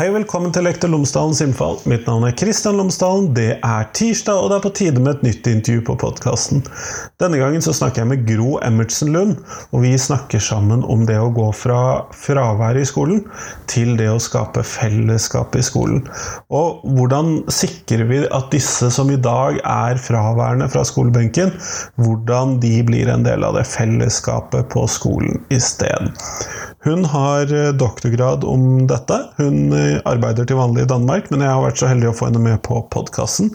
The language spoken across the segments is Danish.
Hei og velkommen til Lektor Lomsdalens innfall. Mitt navn er Kristian Lomsdalen. Det er tirsdag, og det er på tide med et nytt intervju på podkasten. Denne gangen så snakker jeg med Gro Emmertsen Lund, og vi snakker sammen om det å gå fra fraværet i skolen til det å skape fellesskap i skolen. Og hvordan sikrer vi at disse som i dag er fraværende fra skolebenken, hvordan de blir en del av det fellesskapet på skolen isteden. Hun har eh, doktorgrad om dette. Hun eh, arbeider til vanlig i Danmark, men jeg har vært så heldig å få henne med på podkasten.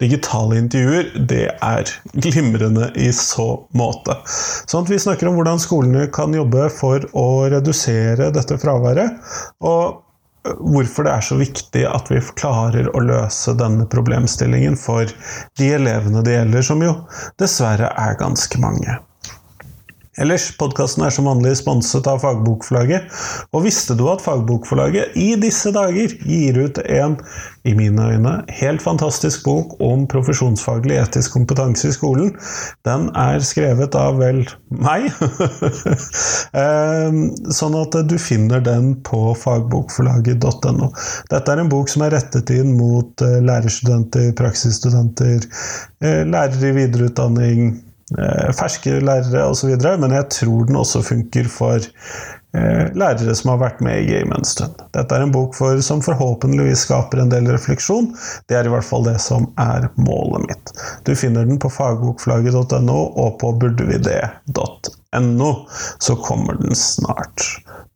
Digitale intervjuer, det er glimrende i så måte. Sånn at vi snakker om hvordan skolene kan jobbe for å redusere dette fraværet. og eh, hvorfor det er så viktig at vi klarer å løse denne problemstillingen for de elevene det gjelder, som jo dessverre er ganske mange. Ellers, podkasten er som vanlig sponset av Fagbokforlaget. Og visste du at Fagbokforlaget i disse dager gir ut en, i mine øyne, helt fantastisk bok om profesjonsfaglig etisk kompetanse i skolen? Den er skrevet av vel meg. Ehm, sånn at du finner den på fagbokforlaget.no. Dette er en bok som er rettet inn mot eh, lærerstudenter, praksisstudenter, eh, lærere i videreutdanning Eh, ferske lærere osv., men jeg tror den også funker for eh, lærere som har vært med i gamet en stund. Dette er en bok for, som forhåpentligvis skaper en del refleksjon. Det er i hvert fall det som er målet mitt. Du finner den på fagbokflagget.no og på burdevide.no. Så kommer den snart.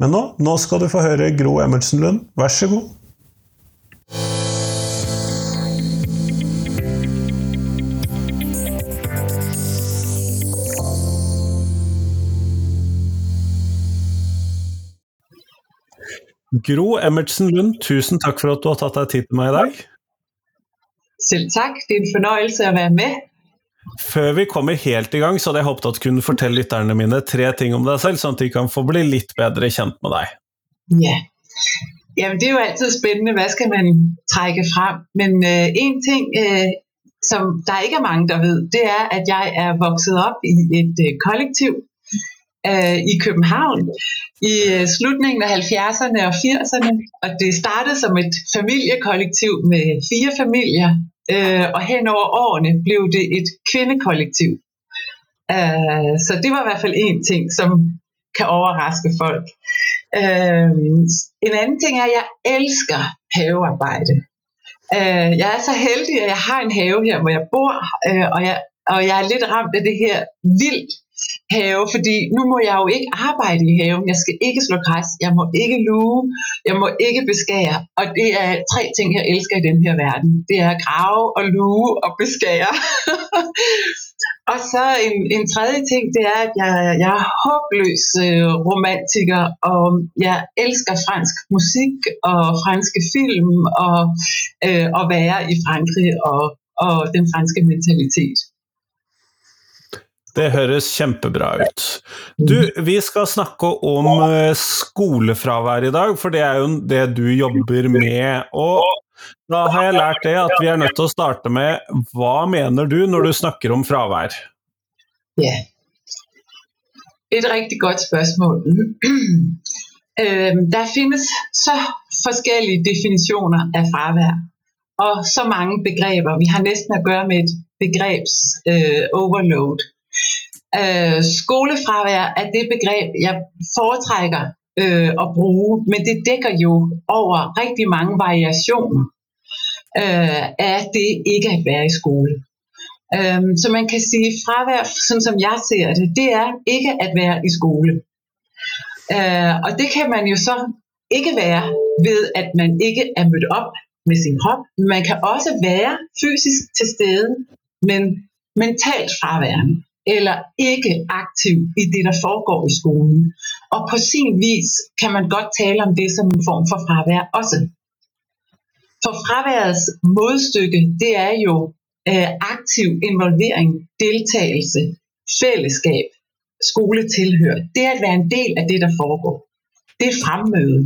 Men nå, nå skal du få høre Gro Emertsen Lund. Vær så god. Gro Emmertsen Lund, tusen takk for at du har tatt deg tid til meg i dag. Selv takk, det er en fornøyelse å være med. Før vi kommer helt i gang, så hadde jeg håpet at du kunne fortelle lytterne mine tre ting om deg selv, sånn at de kan få bli litt bedre kjent med deg. Ja. Jamen, det er jo alltid spennende, hva skal man trekke frem. Men uh, en ting, uh, som der ikke er mange, der vet, det er, at jeg er vokset op i et uh, kollektiv øh, i København i øh, slutningen af 70'erne og 80'erne. Og det startede som et familiekollektiv med fire familier, øh, og hen over årene blev det et kvindekollektiv. Øh, så det var i hvert fald en ting, som kan overraske folk. Øh, en anden ting er, at jeg elsker havearbejde. Øh, jeg er så heldig, at jeg har en have her, hvor jeg bor, øh, og, jeg, og jeg er lidt ramt af det her vildt have, fordi nu må jeg jo ikke arbejde i haven, jeg skal ikke slå græs, jeg må ikke luge, jeg må ikke beskære, og det er tre ting, jeg elsker i den her verden. Det er at grave og luge og beskære. og så en, en tredje ting, det er, at jeg, jeg er håbløs øh, romantiker, og jeg elsker fransk musik og franske film, og øh, at være i Frankrig og, og den franske mentalitet. Det høres kjempebra ut. Du, vi skal snakke om eh, skolefravær i dag, for det er jo det du jobber med. Og da har jeg lært det at vi er nødt til å starte med hva mener du når du snakker om fravær? Ja, et riktig godt spørsmål. Øhm, der finnes så forskjellige definisjoner av fravær, og så mange begreper. Vi har nesten å gjøre med et begrebs-overload. Øh, Øh, skolefravær er det begreb, jeg foretrækker øh, at bruge, men det dækker jo over rigtig mange variationer øh, af det ikke at være i skole. Øh, så man kan sige, fravær, sådan som jeg ser det, det er ikke at være i skole. Øh, og det kan man jo så ikke være ved, at man ikke er mødt op med sin krop. Man kan også være fysisk til stede, men mentalt fraværende eller ikke aktiv i det, der foregår i skolen. Og på sin vis kan man godt tale om det som en form for fravær også. For fraværets modstykke, det er jo øh, aktiv involvering, deltagelse, fællesskab, skoletilhør. Det er at være en del af det, der foregår. Det er fremmøde.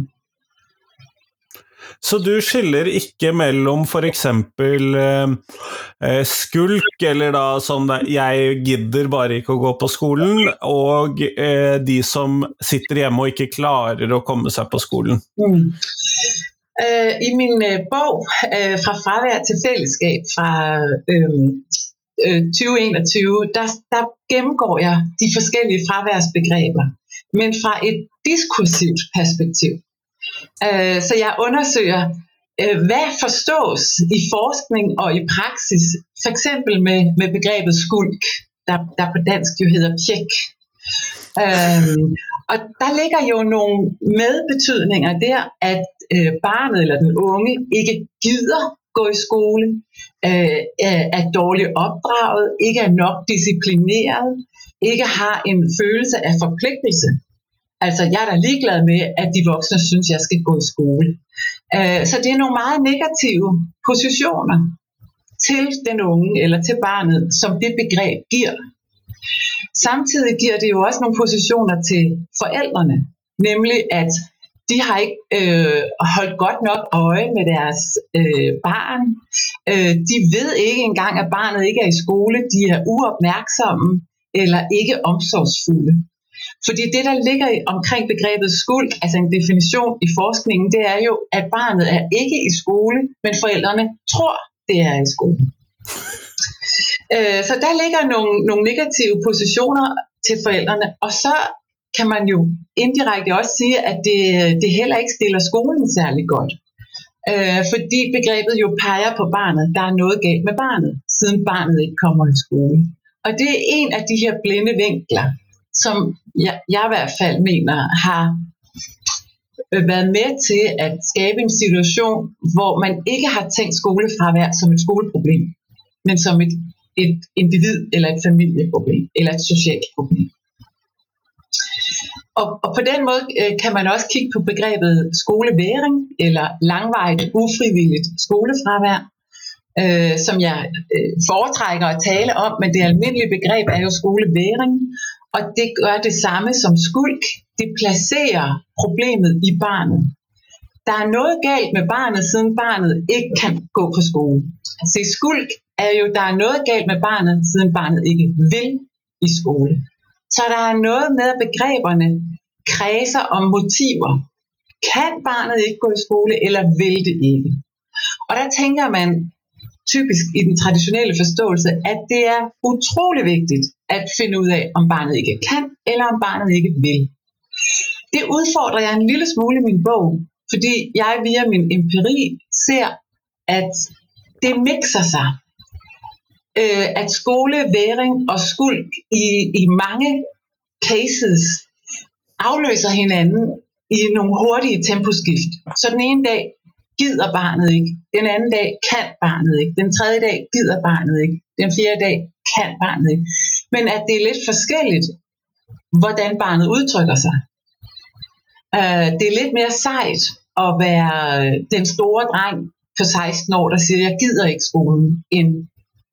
Så du skiller ikke mellom f.eks. Eh, eh, skulk, eller da sånn 'jeg gidder bare ikke å gå på skolen', og eh, de som sitter hjemme og ikke klarer å komme seg på skolen? Mm. Øh, I min øh, bog øh, Fra fravær til fællesskab fra øhm, øh, øh, 2021, der, der gennemgår jeg de forskellige fraværsbegreber, men fra et diskursivt perspektiv. Øh, så jeg undersøger, øh, hvad forstås i forskning og i praksis, for eksempel med, med begrebet skulk, der, der på dansk jo hedder pjek. Øhm, og der ligger jo nogle medbetydninger der, at øh, barnet eller den unge ikke gider gå i skole, øh, øh er dårligt opdraget, ikke er nok disciplineret, ikke har en følelse af forpligtelse. Altså, jeg er da ligeglad med, at de voksne synes, jeg skal gå i skole. Øh, så det er nogle meget negative positioner til den unge eller til barnet, som det begreb giver. Samtidig giver det jo også nogle positioner til forældrene, nemlig at de har ikke øh, holdt godt nok øje med deres øh, barn. Øh, de ved ikke engang, at barnet ikke er i skole. De er uopmærksomme eller ikke omsorgsfulde. Fordi det, der ligger omkring begrebet skuld, altså en definition i forskningen, det er jo, at barnet er ikke i skole, men forældrene tror, det er i skole. Øh, så der ligger nogle, nogle negative positioner til forældrene, og så kan man jo indirekte også sige, at det, det heller ikke stiller skolen særlig godt. Øh, fordi begrebet jo peger på barnet. Der er noget galt med barnet, siden barnet ikke kommer i skole. Og det er en af de her blinde vinkler, som jeg, jeg i hvert fald mener har øh, været med til at skabe en situation, hvor man ikke har tænkt skolefravær som et skoleproblem, men som et, et individ eller et familieproblem eller et socialt problem. Og, og på den måde øh, kan man også kigge på begrebet skoleværing eller langvejt ufrivilligt skolefravær, øh, som jeg øh, foretrækker at tale om, men det almindelige begreb er jo skoleværing, og det gør det samme som skulk. Det placerer problemet i barnet. Der er noget galt med barnet, siden barnet ikke kan gå på skole. Se, skulk er jo, der er noget galt med barnet, siden barnet ikke vil i skole. Så der er noget med, at begreberne kredser om motiver. Kan barnet ikke gå i skole, eller vil det ikke? Og der tænker man typisk i den traditionelle forståelse, at det er utrolig vigtigt at finde ud af, om barnet ikke kan, eller om barnet ikke vil. Det udfordrer jeg en lille smule i min bog, fordi jeg via min empiri ser, at det mixer sig. Øh, at skole, væring og skulk i, i mange cases afløser hinanden i nogle hurtige temposkift. Så den ene dag gider barnet ikke, den anden dag kan barnet ikke, den tredje dag gider barnet ikke, den fjerde dag kan barnet ikke. Men at det er lidt forskelligt, hvordan barnet udtrykker sig. Øh, det er lidt mere sejt at være øh, den store dreng på 16 år, der siger, jeg gider ikke skolen, end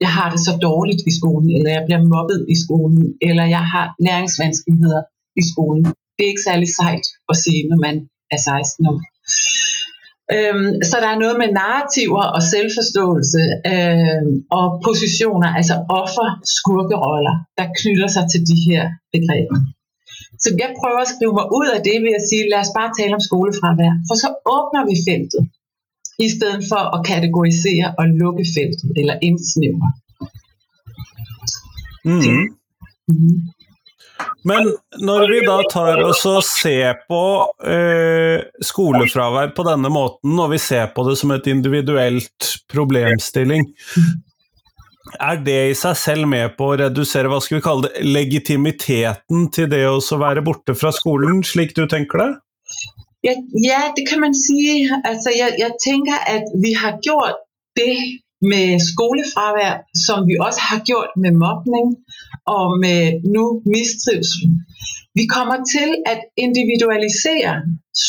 jeg har det så dårligt i skolen, eller jeg bliver mobbet i skolen, eller jeg har læringsvanskeligheder i skolen. Det er ikke særlig sejt at sige, når man er 16 år. Øhm, så der er noget med narrativer og selvforståelse øhm, og positioner, altså offer, skurkeroller, der knytter sig til de her begreber. Så jeg prøver at skrive mig ud af det ved at sige, lad os bare tale om skolefravær, for så åbner vi feltet, i stedet for at kategorisere og lukke feltet, eller indsnævre. Mm. Mm. Men når vi da tar oss og ser på eh, skolefravær på denne måten, og vi ser på det som et individuelt problemstilling, er det i seg selv med på å redusere hva skal vi kalle det, legitimiteten til det å være borte fra skolen, slik du tenker det? Ja, ja det kan man si. Altså, jeg, jeg tenker at vi har gjort det med skolefravær, som vi også har gjort med mobning og med nu mistrivsel. Vi kommer til at individualisere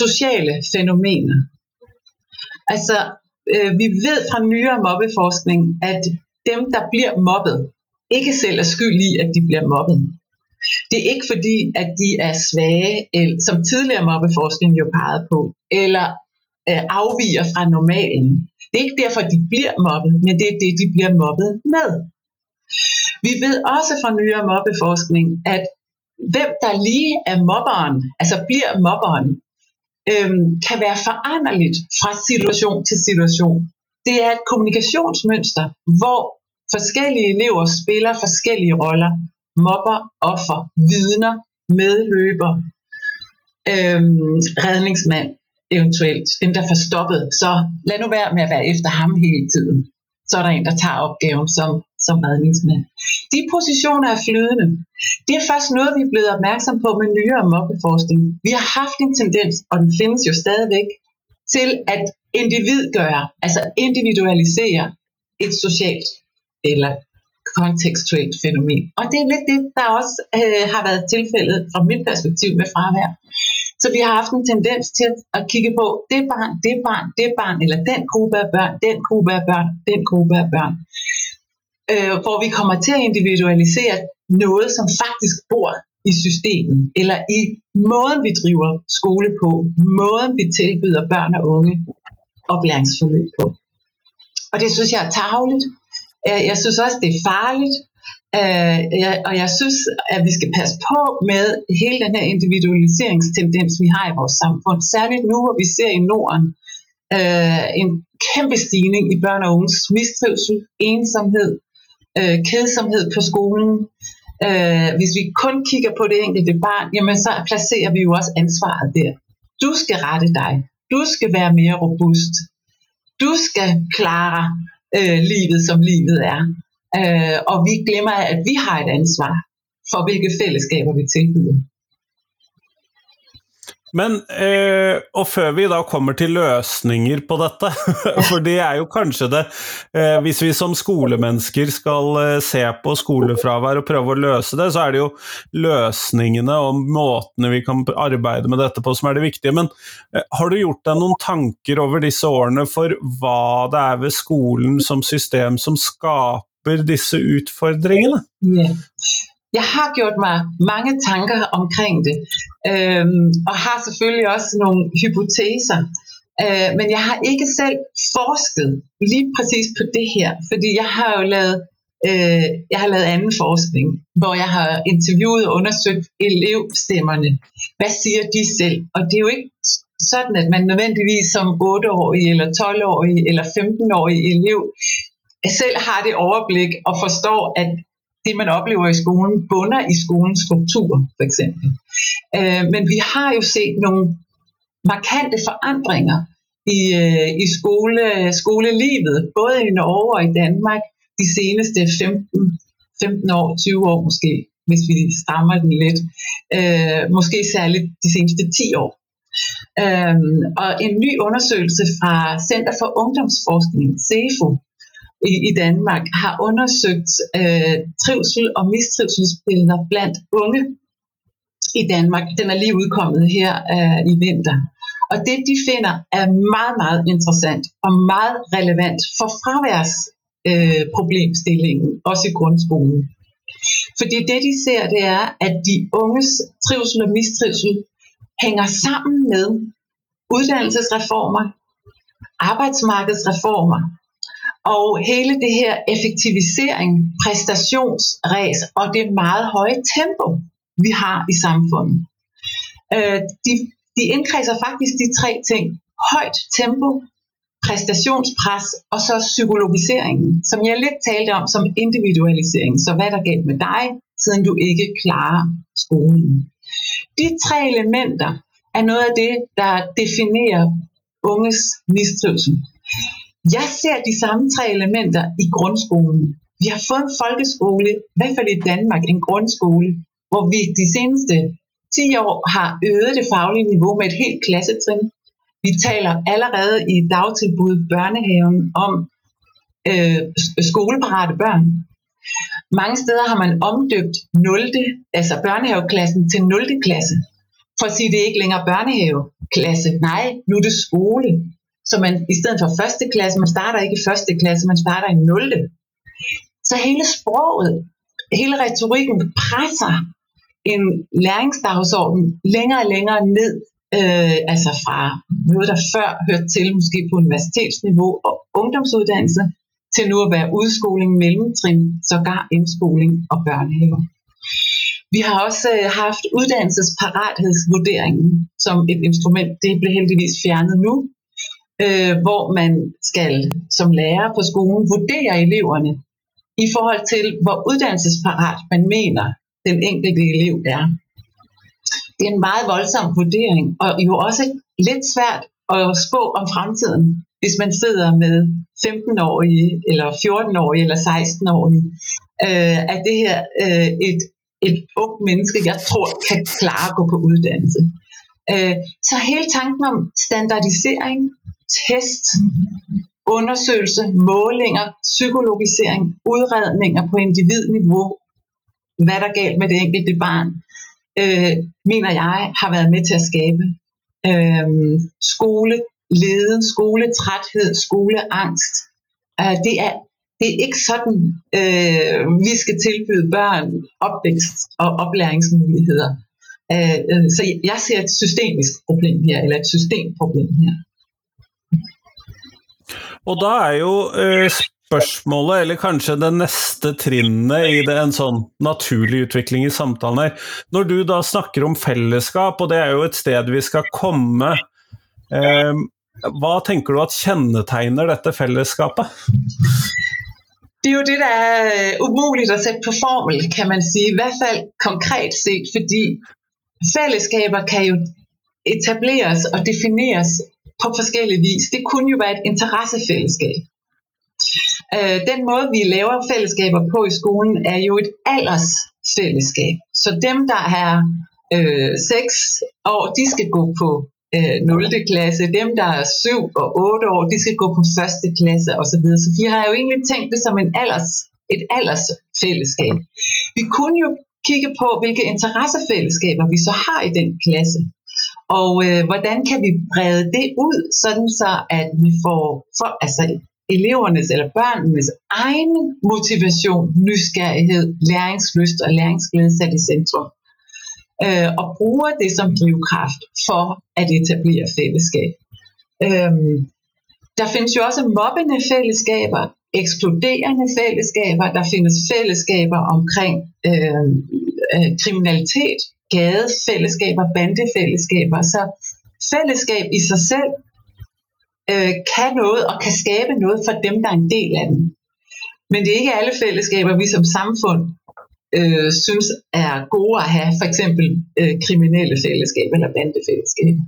sociale fænomener. Altså, øh, vi ved fra nyere mobbeforskning, at dem, der bliver mobbet, ikke selv er skyld i, at de bliver mobbet. Det er ikke fordi, at de er svage, eller, som tidligere mobbeforskning jo pegede på, eller øh, afviger fra normalen. Det er ikke derfor, de bliver mobbet, men det er det, de bliver mobbet med. Vi ved også fra nyere mobbeforskning, at hvem der lige er mobberen, altså bliver mobberen, øhm, kan være foranderligt fra situation til situation. Det er et kommunikationsmønster, hvor forskellige elever spiller forskellige roller. Mobber, offer, vidner, medløber, øhm, redningsmand eventuelt, dem der får stoppet. Så lad nu være med at være efter ham hele tiden. Så er der en, der tager opgaven som, som redningsmand. De positioner er flydende. Det er faktisk noget, vi er blevet opmærksom på med nyere mobbeforskning. Vi har haft en tendens, og den findes jo stadigvæk, til at individgøre, altså individualisere et socialt eller kontekstuelt fænomen. Og det er lidt det, der også øh, har været tilfældet fra mit perspektiv med fravær. Så vi har haft en tendens til at kigge på det barn, det barn, det barn, eller den gruppe af børn, den gruppe af børn, den gruppe af børn. Øh, hvor vi kommer til at individualisere noget, som faktisk bor i systemet, eller i måden, vi driver skole på, måden, vi tilbyder børn og unge oplæringsforløb på. Og det synes jeg er tageligt. Øh, jeg synes også, det er farligt, øh, og jeg synes, at vi skal passe på med hele den her individualiseringstendens, vi har i vores samfund. Særligt nu, hvor vi ser i Norden øh, en kæmpe stigning i børn og unges mistrivsel, ensomhed, øh, kedsomhed på skolen. Øh, hvis vi kun kigger på det enkelte barn, jamen så placerer vi jo også ansvaret der. Du skal rette dig. Du skal være mere robust. Du skal klare øh, livet, som livet er. Øh, og vi glemmer, at vi har et ansvar for, hvilke fællesskaber vi tilbyder. Men eh, og før vi da kommer til løsninger på dette, for det er jo kanskje det eh, Hvis vi som skolemennesker skal eh, se på skolefravær og prøve å løse det, så er det jo løsningene og måtene vi kan arbeide med dette på som er det viktige. Men eh, har du gjort deg noen tanker over disse årene for hva det er ved skolen som system som skaper disse utfordringene? Yeah. Jeg har gjort mig mange tanker omkring det, øh, og har selvfølgelig også nogle hypoteser. Øh, men jeg har ikke selv forsket lige præcis på det her, fordi jeg har jo lavet, øh, jeg har lavet anden forskning, hvor jeg har interviewet og undersøgt elevstemmerne. Hvad siger de selv? Og det er jo ikke sådan, at man nødvendigvis som 8-årig eller 12-årig eller 15-årig elev selv har det overblik og forstår, at det, man oplever i skolen, bunder i skolens struktur, for eksempel. Øh, men vi har jo set nogle markante forandringer i, øh, i skole, skolelivet, både i Norge og i Danmark, de seneste 15, 15 år, 20 år måske, hvis vi strammer den lidt. Øh, måske særligt de seneste 10 år. Øh, og en ny undersøgelse fra Center for Ungdomsforskning, CEFO, i, i Danmark har undersøgt øh, trivsel og mistrivselsbilleder blandt unge i Danmark. Den er lige udkommet her øh, i vinter. Og det, de finder, er meget, meget interessant og meget relevant for fraværs øh, problemstillingen, også i grundskolen. Fordi det, de ser, det er, at de unges trivsel og mistrivsel hænger sammen med uddannelsesreformer, arbejdsmarkedsreformer, og hele det her effektivisering, præstationsræs og det meget høje tempo, vi har i samfundet. Øh, de, de indkredser faktisk de tre ting. Højt tempo, præstationspres og så psykologiseringen, som jeg lidt talte om som individualisering. Så hvad der galt med dig, siden du ikke klarer skolen? De tre elementer er noget af det, der definerer unges mistrivsel. Jeg ser de samme tre elementer i grundskolen. Vi har fået en folkeskole, i hvert fald i Danmark, en grundskole, hvor vi de seneste 10 år har øget det faglige niveau med et helt klassetrin. Vi taler allerede i dagtilbud børnehaven om øh, skoleparate børn. Mange steder har man omdøbt 0. altså børnehaveklassen til 0. klasse. For at sige, det er ikke længere børnehaveklasse. Nej, nu er det skole. Så man i stedet for første klasse, man starter ikke i første klasse, man starter i 0. Så hele sproget, hele retorikken presser en læringsdagsorden længere og længere ned, øh, altså fra noget, der før hørte til måske på universitetsniveau og ungdomsuddannelse, til nu at være udskoling, mellemtrin, sågar indskoling og børnehave. Vi har også øh, haft uddannelsesparathedsvurderingen som et instrument. Det blev heldigvis fjernet nu, øh, hvor man skal som lærer på skolen vurdere eleverne i forhold til, hvor uddannelsesparat man mener, den enkelte elev er. Det er en meget voldsom vurdering, og jo også lidt svært at spå om fremtiden, hvis man sidder med 15-årige, eller 14-årige, eller 16-årige. Øh, er det her øh, et, et ungt menneske, jeg tror kan klare at gå på uddannelse? Øh, så hele tanken om standardisering, test, undersøgelse, målinger, psykologisering, udredninger på individniveau, hvad der galt med det enkelte barn, øh, mener jeg har været med til at skabe øh, skoleleden, skoletræthed, skoleangst. Øh, det, er, det er ikke sådan, øh, vi skal tilbyde børn opvækst og oplæringsmuligheder. Øh, øh så jeg ser et systemisk problem her, eller et systemproblem her. Og da er jo eh, spørsmålet, eller kanskje det neste trinnet i det, en sånn naturlig utvikling i samtalen her Når du da snakker om fellesskap, og det er jo et sted vi skal komme eh, Hva tenker du at kjennetegner dette fellesskapet? Det er jo det, der er øh, umuligt at sætte på formel, kan man sige. I hvert fald konkret set, fordi fællesskaber kan jo etableres og defineres på forskellige vis. Det kunne jo være et interessefællesskab. Øh, den måde, vi laver fællesskaber på i skolen, er jo et aldersfællesskab. Så dem, der er øh, 6 år, de skal gå på øh, 0. klasse. Dem, der er 7 og 8 år, de skal gå på 1. klasse osv. Så vi har jo egentlig tænkt det som en alders, et aldersfællesskab. Vi kunne jo kigge på, hvilke interessefællesskaber vi så har i den klasse. Og øh, hvordan kan vi brede det ud, sådan så at vi får for, altså, elevernes eller børnenes egen motivation, nysgerrighed, læringslyst og læringsglæde sat i centrum. Øh, og bruger det som drivkraft for at etablere fællesskab. Øh, der findes jo også mobbende fællesskaber, ekskluderende fællesskaber, der findes fællesskaber omkring øh, øh, kriminalitet, gadefællesskaber, bandefællesskaber. Så fællesskab i sig selv øh, kan noget og kan skabe noget for dem, der er en del af den. Men det er ikke alle fællesskaber, vi som samfund øh, synes er gode at have, for eksempel øh, kriminelle fællesskaber eller bandefællesskaber.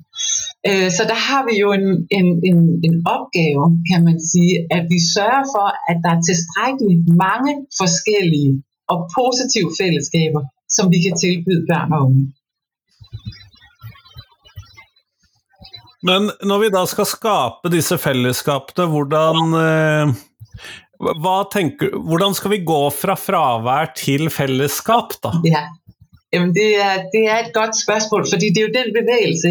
Øh, så der har vi jo en, en, en, en opgave, kan man sige, at vi sørger for, at der er tilstrækkeligt mange forskellige og positive fællesskaber, som vi kan tilbyde børn og unge. Men når vi da skal skape disse fællesskapene, hvordan, eh, hva tenker, hvordan skal vi gå fra fravær til fællesskap, da? Ja, Jamen, det, er, det er et godt spørgsmål, fordi det er jo den bevægelse,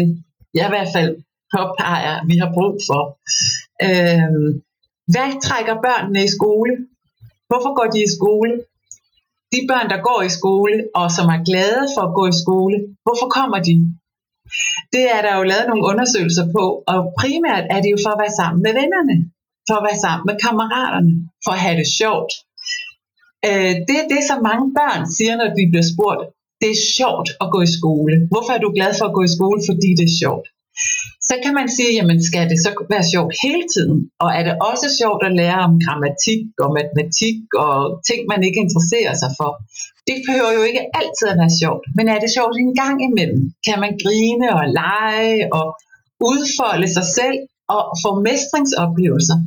jeg i hvert fald påpeger, vi har brug for. Øhm, hvad trækker børnene i skole? Hvorfor går de i skole? De børn, der går i skole, og som er glade for at gå i skole, hvorfor kommer de? Det er der jo lavet nogle undersøgelser på, og primært er det jo for at være sammen med vennerne, for at være sammen med kammeraterne, for at have det sjovt. Øh, det er det, som mange børn siger, når de bliver spurgt. Det er sjovt at gå i skole. Hvorfor er du glad for at gå i skole? Fordi det er sjovt. Så kan man sige, jamen skal det så være sjovt hele tiden? Og er det også sjovt at lære om grammatik og matematik og ting, man ikke interesserer sig for? Det behøver jo ikke altid at være sjovt, men er det sjovt en gang imellem? Kan man grine og lege og udfolde sig selv og få mestringsoplevelser,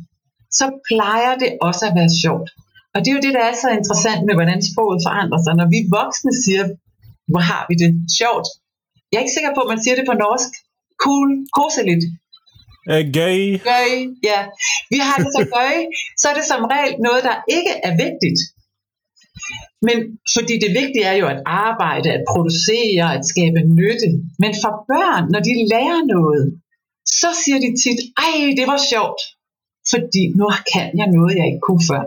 så plejer det også at være sjovt. Og det er jo det, der er så interessant med, hvordan sproget forandrer sig. Når vi voksne siger, hvor har vi det sjovt? Jeg er ikke sikker på, at man siger det på norsk. Cool, koseligt. Eh, gøy. Gøy, ja. Vi har det så gøy, så er det som regel noget, der ikke er vigtigt. Men fordi det vigtige er jo at arbejde, at producere, at skabe nytte. Men for børn, når de lærer noget, så siger de tit, ej, det var sjovt, fordi nu kan jeg noget, jeg ikke kunne før.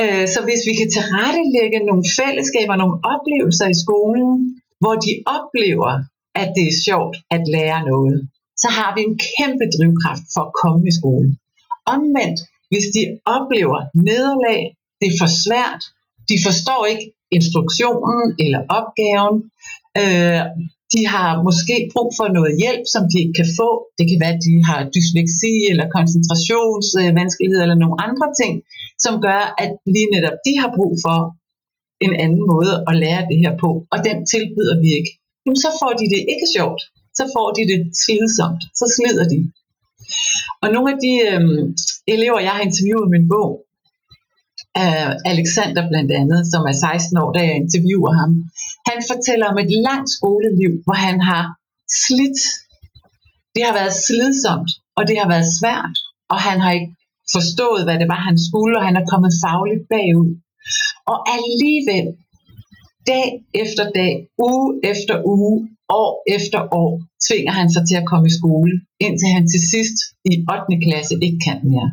Øh, så hvis vi kan tilrettelægge nogle fællesskaber, nogle oplevelser i skolen, hvor de oplever, at det er sjovt at lære noget, så har vi en kæmpe drivkraft for at komme i skole. Omvendt, hvis de oplever nederlag, det er for svært, de forstår ikke instruktionen eller opgaven. Øh, de har måske brug for noget hjælp, som de ikke kan få. Det kan være, at de har dysleksi eller koncentrationsvanskeligheder eller nogle andre ting, som gør, at lige netop de har brug for en anden måde at lære det her på, og den tilbyder vi ikke. Jamen, så får de det ikke sjovt. Så får de det slidsomt. Så slider de. Og nogle af de øh, elever, jeg har interviewet i min bog, uh, Alexander blandt andet, som er 16 år, da jeg interviewer ham, han fortæller om et langt skoleliv, hvor han har slidt. Det har været slidsomt, og det har været svært, og han har ikke forstået, hvad det var, han skulle, og han er kommet fagligt bagud. Og alligevel, dag efter dag, uge efter uge, år efter år, tvinger han sig til at komme i skole, indtil han til sidst i 8. klasse ikke kan mere.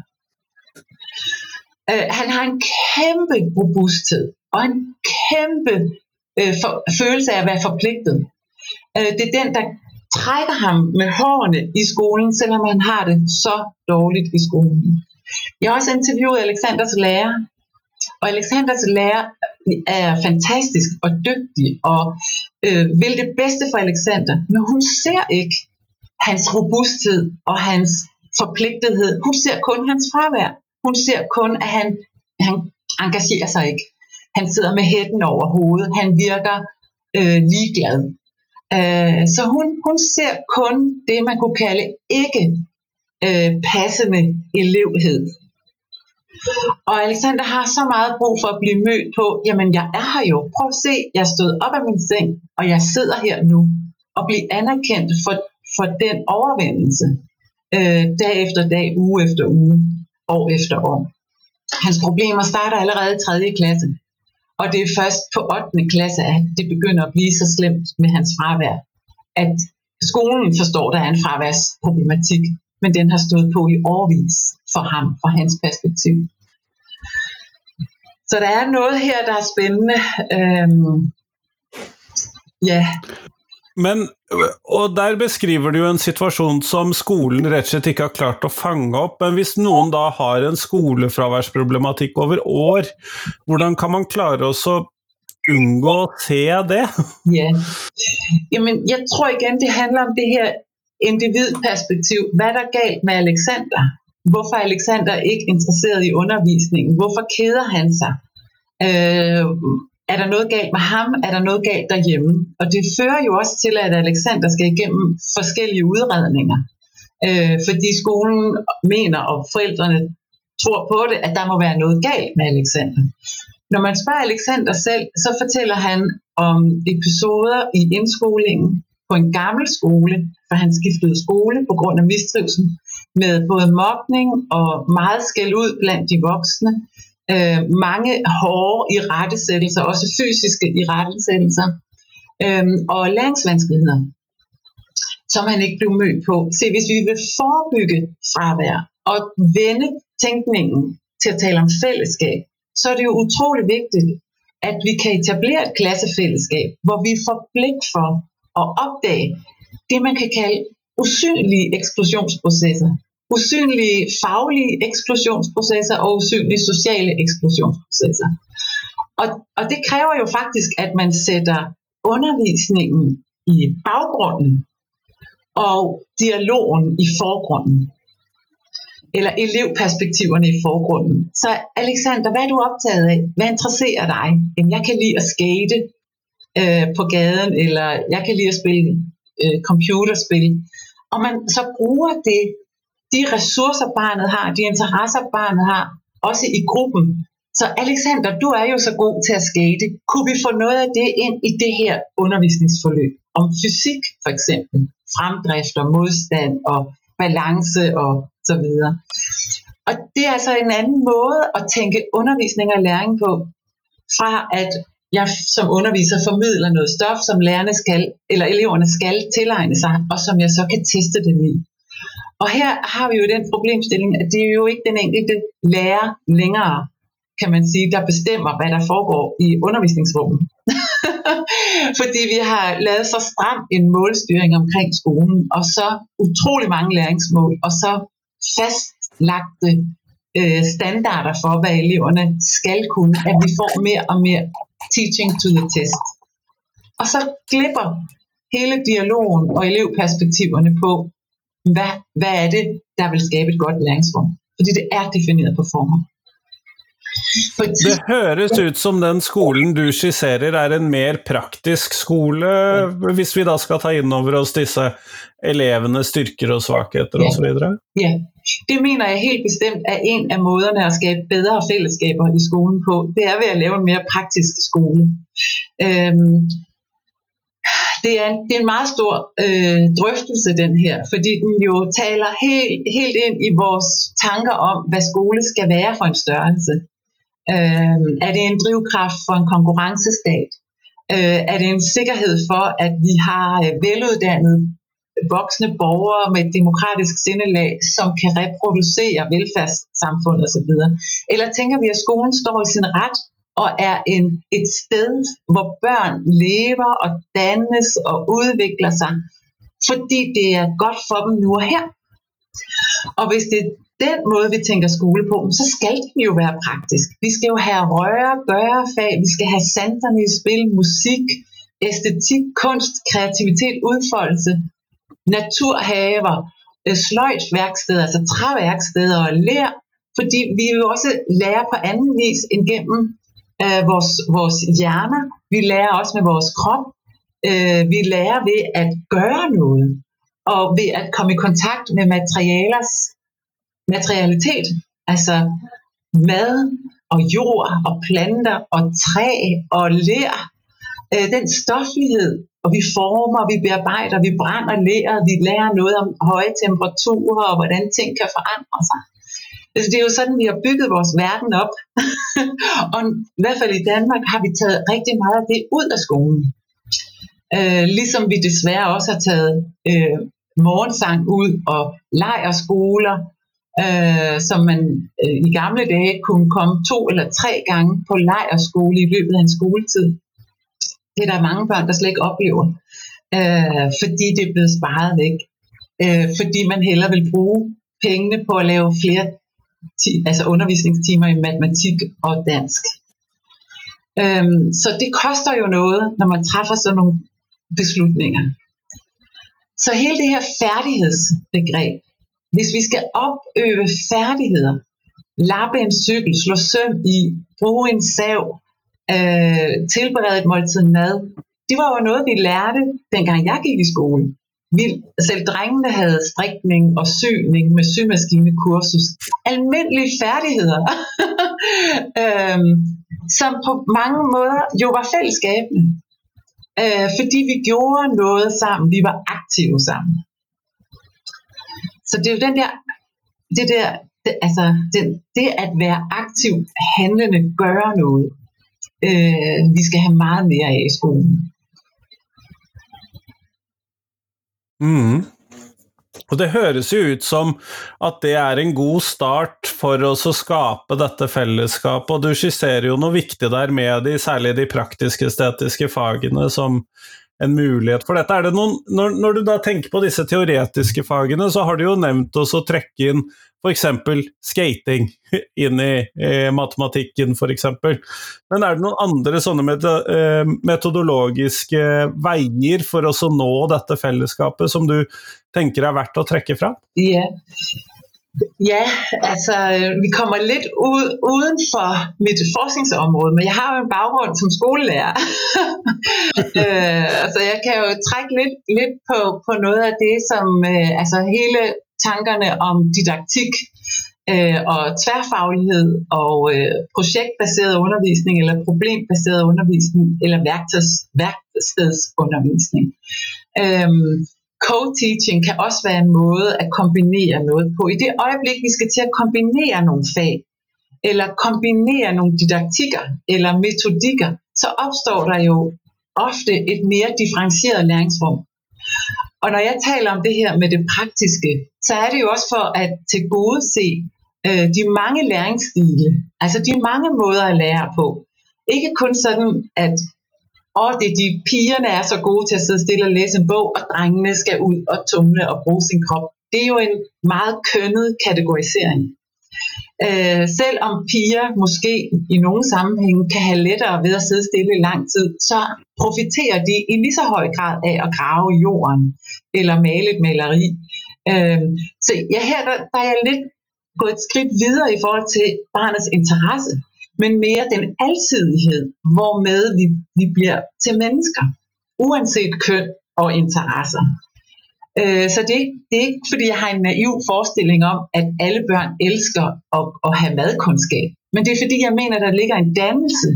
Øh, han har en kæmpe robusthed og en kæmpe øh, for, følelse af at være forpligtet. Øh, det er den, der trækker ham med hårene i skolen, selvom han har det så dårligt i skolen. Jeg har også interviewet Alexanders lærer, og Alexanders lærer er fantastisk og dygtig og øh, vil det bedste for Alexander, men hun ser ikke hans robusthed og hans forpligtethed. Hun ser kun hans fravær. Hun ser kun, at han, han engagerer sig ikke. Han sidder med hætten over hovedet. Han virker øh, ligeglad. Øh, så hun, hun ser kun det, man kunne kalde ikke øh, passende elevhed. Og Alexander har så meget brug for at blive mødt på, jamen jeg er her jo. Prøv at se, jeg stod op af min seng, og jeg sidder her nu. Og blive anerkendt for, for den overvindelse. Øh, dag efter dag, uge efter uge år efter år. Hans problemer starter allerede i 3. klasse, og det er først på 8. klasse, at det begynder at blive så slemt med hans fravær, at skolen forstår, at der er en fraværsproblematik, men den har stået på i årvis for ham, fra hans perspektiv. Så der er noget her, der er spændende. Øhm, ja, men, og der beskriver du en situasjon som skolen rett og slett ikke har klart å fange opp. Men hvis noen da har en skolefraværsproblematikk over år, hvordan kan man klare å unngå å se det? Ja. Jamen, jeg tror igen, det handler om det her individperspektiv. Hvad er der galt med Alexander? Hvorfor er Alexander ikke interesseret i undervisningen? Hvorfor keder han sig? Øh, er der noget galt med ham? Er der noget galt derhjemme? Og det fører jo også til, at Alexander skal igennem forskellige udredninger. Øh, fordi skolen mener, og forældrene tror på det, at der må være noget galt med Alexander. Når man spørger Alexander selv, så fortæller han om episoder i indskolingen på en gammel skole, for han skiftede skole på grund af mistrivsel, med både mobning og meget skæld ud blandt de voksne, øh, mange hårde i rettesættelser, også fysiske i rettesættelser, øh, og læringsvanskeligheder, som han ikke blev mødt på. Se, hvis vi vil forebygge fravær og vende tænkningen til at tale om fællesskab, så er det jo utrolig vigtigt, at vi kan etablere et klassefællesskab, hvor vi får blik for at opdage det, man kan kalde usynlige eksplosionsprocesser usynlige faglige eksplosionsprocesser og usynlige sociale eksplosionsprocesser. Og, og det kræver jo faktisk, at man sætter undervisningen i baggrunden og dialogen i forgrunden. Eller elevperspektiverne i forgrunden. Så Alexander, hvad er du optaget af? Hvad interesserer dig? Jamen, jeg kan lide at skate øh, på gaden, eller jeg kan lide at spille øh, computerspil. Og man så bruger det de ressourcer, barnet har, de interesser, barnet har, også i gruppen. Så Alexander, du er jo så god til at skate. Kunne vi få noget af det ind i det her undervisningsforløb? Om fysik for eksempel, fremdrift og modstand og balance og så videre. Og det er altså en anden måde at tænke undervisning og læring på, fra at jeg som underviser formidler noget stof, som lærerne skal, eller eleverne skal tilegne sig, og som jeg så kan teste dem i. Og her har vi jo den problemstilling, at det er jo ikke den enkelte lærer længere, kan man sige, der bestemmer, hvad der foregår i undervisningsrummet. Fordi vi har lavet så stram en målstyring omkring skolen, og så utrolig mange læringsmål, og så fastlagte øh, standarder for, hvad eleverne skal kunne, at vi får mere og mere teaching to the test. Og så glipper hele dialogen og elevperspektiverne på, hvad, hvad er det, der vil skabe et godt læringsrum. Fordi det er defineret på former. Det høres ut som den skolen du skisserer er en mer praktisk skole, hvis vi da skal ta inn over oss disse elevenes styrker og svakheter osv.? Ja, det mener jeg helt bestemt er en af måderne at skabe bedre fællesskaber i skolen på. Det er ved at lave en mere praktisk skole. Øhm, det er, en, det er en meget stor øh, drøftelse, den her, fordi den jo taler helt, helt ind i vores tanker om, hvad skole skal være for en størrelse. Øh, er det en drivkraft for en konkurrencestat? Øh, er det en sikkerhed for, at vi har øh, veluddannede voksne borgere med et demokratisk sindelag, som kan reproducere velfærdssamfundet osv.? Eller tænker vi, at skolen står i sin ret og er en, et sted, hvor børn lever og dannes og udvikler sig, fordi det er godt for dem nu og her. Og hvis det er den måde, vi tænker skole på, så skal den jo være praktisk. Vi skal jo have røre, gøre fag, vi skal have sanderne i spil, musik, æstetik, kunst, kreativitet, udfoldelse, naturhaver, øh, sløjt værksteder, altså træværksteder og lær, fordi vi jo også lærer på anden vis end gennem øh, vores, vores hjerner. Vi lærer også med vores krop. Øh, vi lærer ved at gøre noget, og ved at komme i kontakt med materialers materialitet, altså mad og jord og planter og træ og lær. Øh, den stoflighed, og vi former, vi bearbejder, vi brænder leret, vi lærer noget om høje temperaturer og hvordan ting kan forandre sig. Altså, det er jo sådan, vi har bygget vores verden op. og i hvert fald i Danmark har vi taget rigtig meget af det ud af skolen. Øh, ligesom vi desværre også har taget øh, morgensang ud og lejerskoler, øh, som man øh, i gamle dage kunne komme to eller tre gange på lejerskole i løbet af en skoletid. Det er der mange børn, der slet ikke oplever, øh, fordi det er blevet sparet væk. Øh, fordi man hellere vil bruge pengene på at lave flere ti- altså undervisningstimer i matematik og dansk. Øhm, så det koster jo noget, når man træffer sådan nogle beslutninger. Så hele det her færdighedsbegreb, hvis vi skal opøve færdigheder, lappe en cykel, slå søm i, bruge en sav, øh, tilberede et måltid mad, det var jo noget, vi lærte, dengang jeg gik i skole. Vi, selv drengene havde strikning og syning med symaskinekursus. Almindelige færdigheder, øhm, som på mange måder jo var fællesskabende. Øh, fordi vi gjorde noget sammen, vi var aktive sammen. Så det er jo den der, det der, det, altså det, det at være aktiv, handlende, gøre noget, øh, vi skal have meget mere af i skolen. Mm. Og det høres jo ut som at det er en god start for oss å skape dette fellesskapet, og du skisserer jo noe viktig der med de, særlig de praktiske estetiske fagene som en mulighet for dette. Er det noen, når, når, du da tenker på disse teoretiske fagene, så har du jo nevnt oss å trekke inn f.eks. skating inn i, i matematikken, f.eks. Men er det noen andre sånne eh, metodologiske veier for oss å nå dette fellesskapet som du tenker er verdt å trekke fram? Yeah. Ja, altså øh, vi kommer lidt ud, uden for mit forskningsområde, men jeg har jo en baggrund som skolelærer. øh, altså jeg kan jo trække lidt, lidt på, på noget af det, som øh, altså hele tankerne om didaktik øh, og tværfaglighed og øh, projektbaseret undervisning eller problembaseret undervisning eller værktøjs, værkstedsundervisning. Øh, Co-teaching kan også være en måde at kombinere noget på. I det øjeblik, vi skal til at kombinere nogle fag, eller kombinere nogle didaktikker eller metodikker, så opstår der jo ofte et mere differentieret læringsrum. Og når jeg taler om det her med det praktiske, så er det jo også for at tilgodese øh, de mange læringsstile, altså de mange måder at lære på. Ikke kun sådan, at og det de pigerne er så gode til at sidde stille og læse en bog, og drengene skal ud og tumle og bruge sin krop. Det er jo en meget kønnet kategorisering. Øh, selvom piger måske i nogle sammenhænge kan have lettere ved at sidde stille i lang tid, så profiterer de i lige så høj grad af at grave i jorden eller male et maleri. Øh, så ja, her der, der er jeg lidt gået et skridt videre i forhold til barnets interesse, men mere den alsidighed, hvormed vi, vi bliver til mennesker, uanset køn og interesser. Øh, så det, det er ikke, fordi jeg har en naiv forestilling om, at alle børn elsker at, at have madkundskab. Men det er, fordi jeg mener, der ligger en dannelse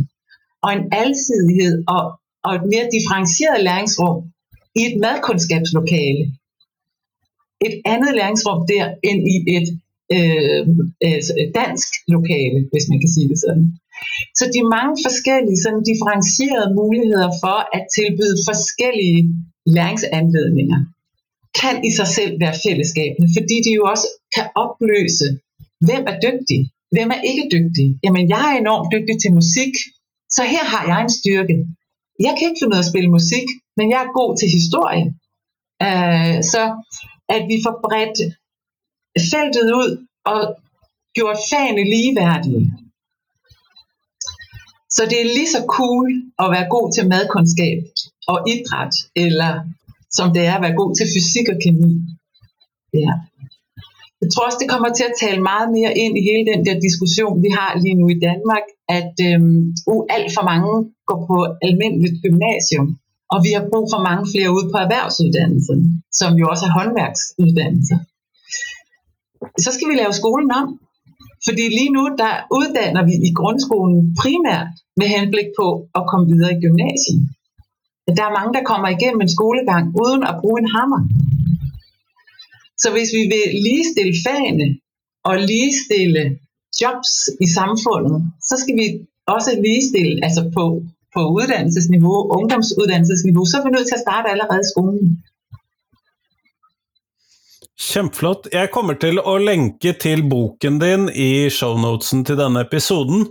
og en alsidighed og, og et mere differentieret læringsrum i et madkundskabslokale. Et andet læringsrum der, end i et øh, dansk lokale, hvis man kan sige det sådan. Så de mange forskellige sådan differentierede muligheder for at tilbyde forskellige læringsanledninger kan i sig selv være fællesskabende, fordi de jo også kan opløse, hvem er dygtig, hvem er ikke dygtig. Jamen, jeg er enormt dygtig til musik, så her har jeg en styrke. Jeg kan ikke finde ud af at spille musik, men jeg er god til historie. Øh, så at vi får bredt feltet ud og gjort fagene ligeværdige. Så det er lige så cool at være god til madkundskab og idræt, eller som det er at være god til fysik og kemi. Ja. Jeg tror også, det kommer til at tale meget mere ind i hele den der diskussion, vi har lige nu i Danmark, at øhm, uh, alt for mange går på almindeligt gymnasium, og vi har brug for mange flere ude på erhvervsuddannelsen, som jo også er håndværksuddannelser. Så skal vi lave skolen om, fordi lige nu, der uddanner vi i grundskolen primært med henblik på at komme videre i gymnasiet. Der er mange, der kommer igennem en skolegang uden at bruge en hammer. Så hvis vi vil ligestille fagene og ligestille jobs i samfundet, så skal vi også ligestille altså på, på uddannelsesniveau, ungdomsuddannelsesniveau, så er vi nødt til at starte allerede i skolen. Kjempeflott. Jeg kommer til å lenke til boken din i shownotesen til denne episoden,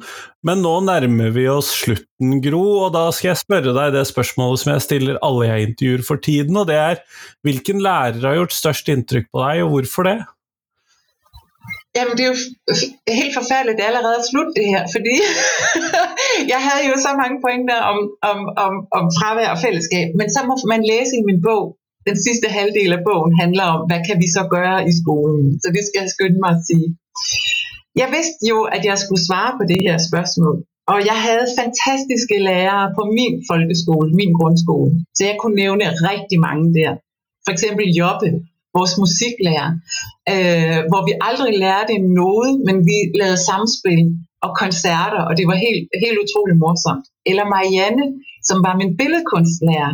men nå nærmer vi oss slutten, Gro, og da skal jeg spørre deg det spørsmålet som jeg stiller alle jeg intervjuer for tiden, og det er hvilken lærer har gjort størst inntrykk på deg, og hvorfor det? Jamen, det er jo helt forfærdeligt, det er allerede slut det her, fordi jeg havde jo så mange pointer om, om, om, om fravær og fællesskab, men så må man læse i min bog, den sidste halvdel af bogen handler om, hvad kan vi så gøre i skolen? Så det skal jeg skynde mig at sige. Jeg vidste jo, at jeg skulle svare på det her spørgsmål, og jeg havde fantastiske lærere på min folkeskole, min grundskole, så jeg kunne nævne rigtig mange der. For eksempel Jobbe, vores musiklærer, øh, hvor vi aldrig lærte noget, men vi lavede samspil og koncerter, og det var helt, helt utroligt morsomt. Eller Marianne, som var min billedkunstlærer,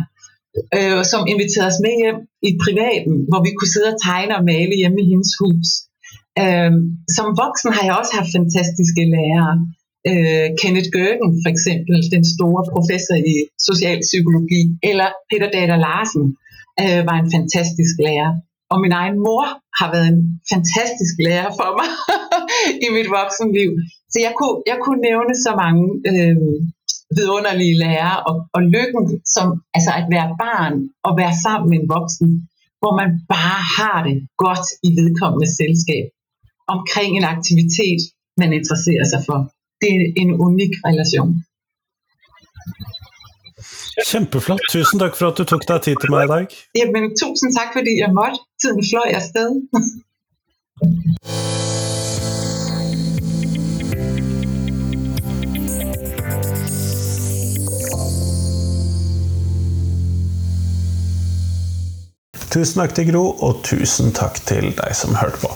øh, som inviterede os med hjem i privaten, hvor vi kunne sidde og tegne og male hjemme i hendes hus. Øh, som voksen har jeg også haft fantastiske lærere. Øh, Kenneth Gørgen for eksempel, den store professor i socialpsykologi, eller Peter Dater Larsen øh, var en fantastisk lærer. Og min egen mor har været en fantastisk lærer for mig i mit voksenliv. Så jeg kunne, jeg kunne nævne så mange øh, vidunderlige lærer, og, og lykken som altså at være barn og være sammen med en voksen, hvor man bare har det godt i vedkommende selskab omkring en aktivitet, man interesserer sig for. Det er en unik relation. Kjempeflott. Tusen takk for at du tok deg tid til meg i dag. Jamen, tusen takk fordi jeg måtte. Tiden fløj afsted. Tusen takk til Gro, og tusen takk til deg som hørte på.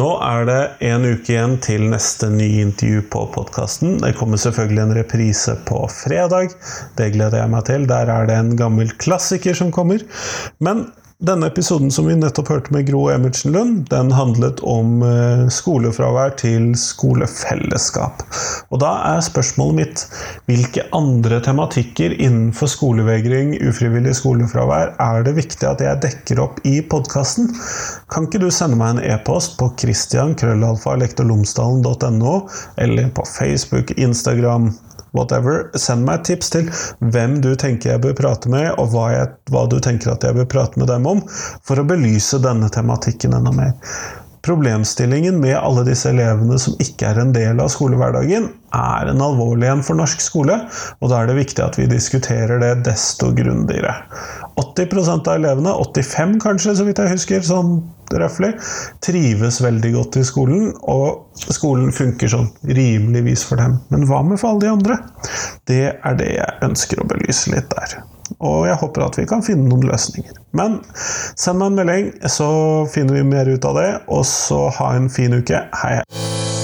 Nå er det en uke igjen til neste nye intervju på podkasten. Det kommer selvfølgelig en reprise på fredag. Det gleder jeg meg til. Der er det en gammel klassiker som kommer. Men denne episoden som vi nettopp hørte med Gro Emertsen Lund, den handlet om eh, skolefravær til skolefellesskap. Og da er spørsmålet mitt hvilke andre tematikker innenfor skolevegring, ufrivillig skolefravær, er det viktig at jeg dekker opp i podkasten? Kan ikke du sende meg en e-post på christian.krøllalfa.lektorlomsdalen.no, eller på Facebook, Instagram, whatever. Send meg et tips til hvem du tenker jeg bør prate med, og hva, jeg, hva, du tenker at jeg bør prate med dem om, for å belyse denne tematikken enda mer. Problemstillingen med alle disse elevene som ikke er en del av skolehverdagen, er en alvorlig en for norsk skole, og da er det viktig at vi diskuterer det desto grundigere. 80% av elevene, 85 kanskje, så vidt jeg husker, sånn røftlig, trives veldig godt i skolen, og skolen funker sånn rimeligvis for dem. Men hva med for alle de andre? Det er det jeg ønsker å belyse litt der. Og jeg håper at vi kan finne noen løsninger. Men send meg en melding, så finner vi mer ut av det. Og så ha en fin uke. Hei, hei.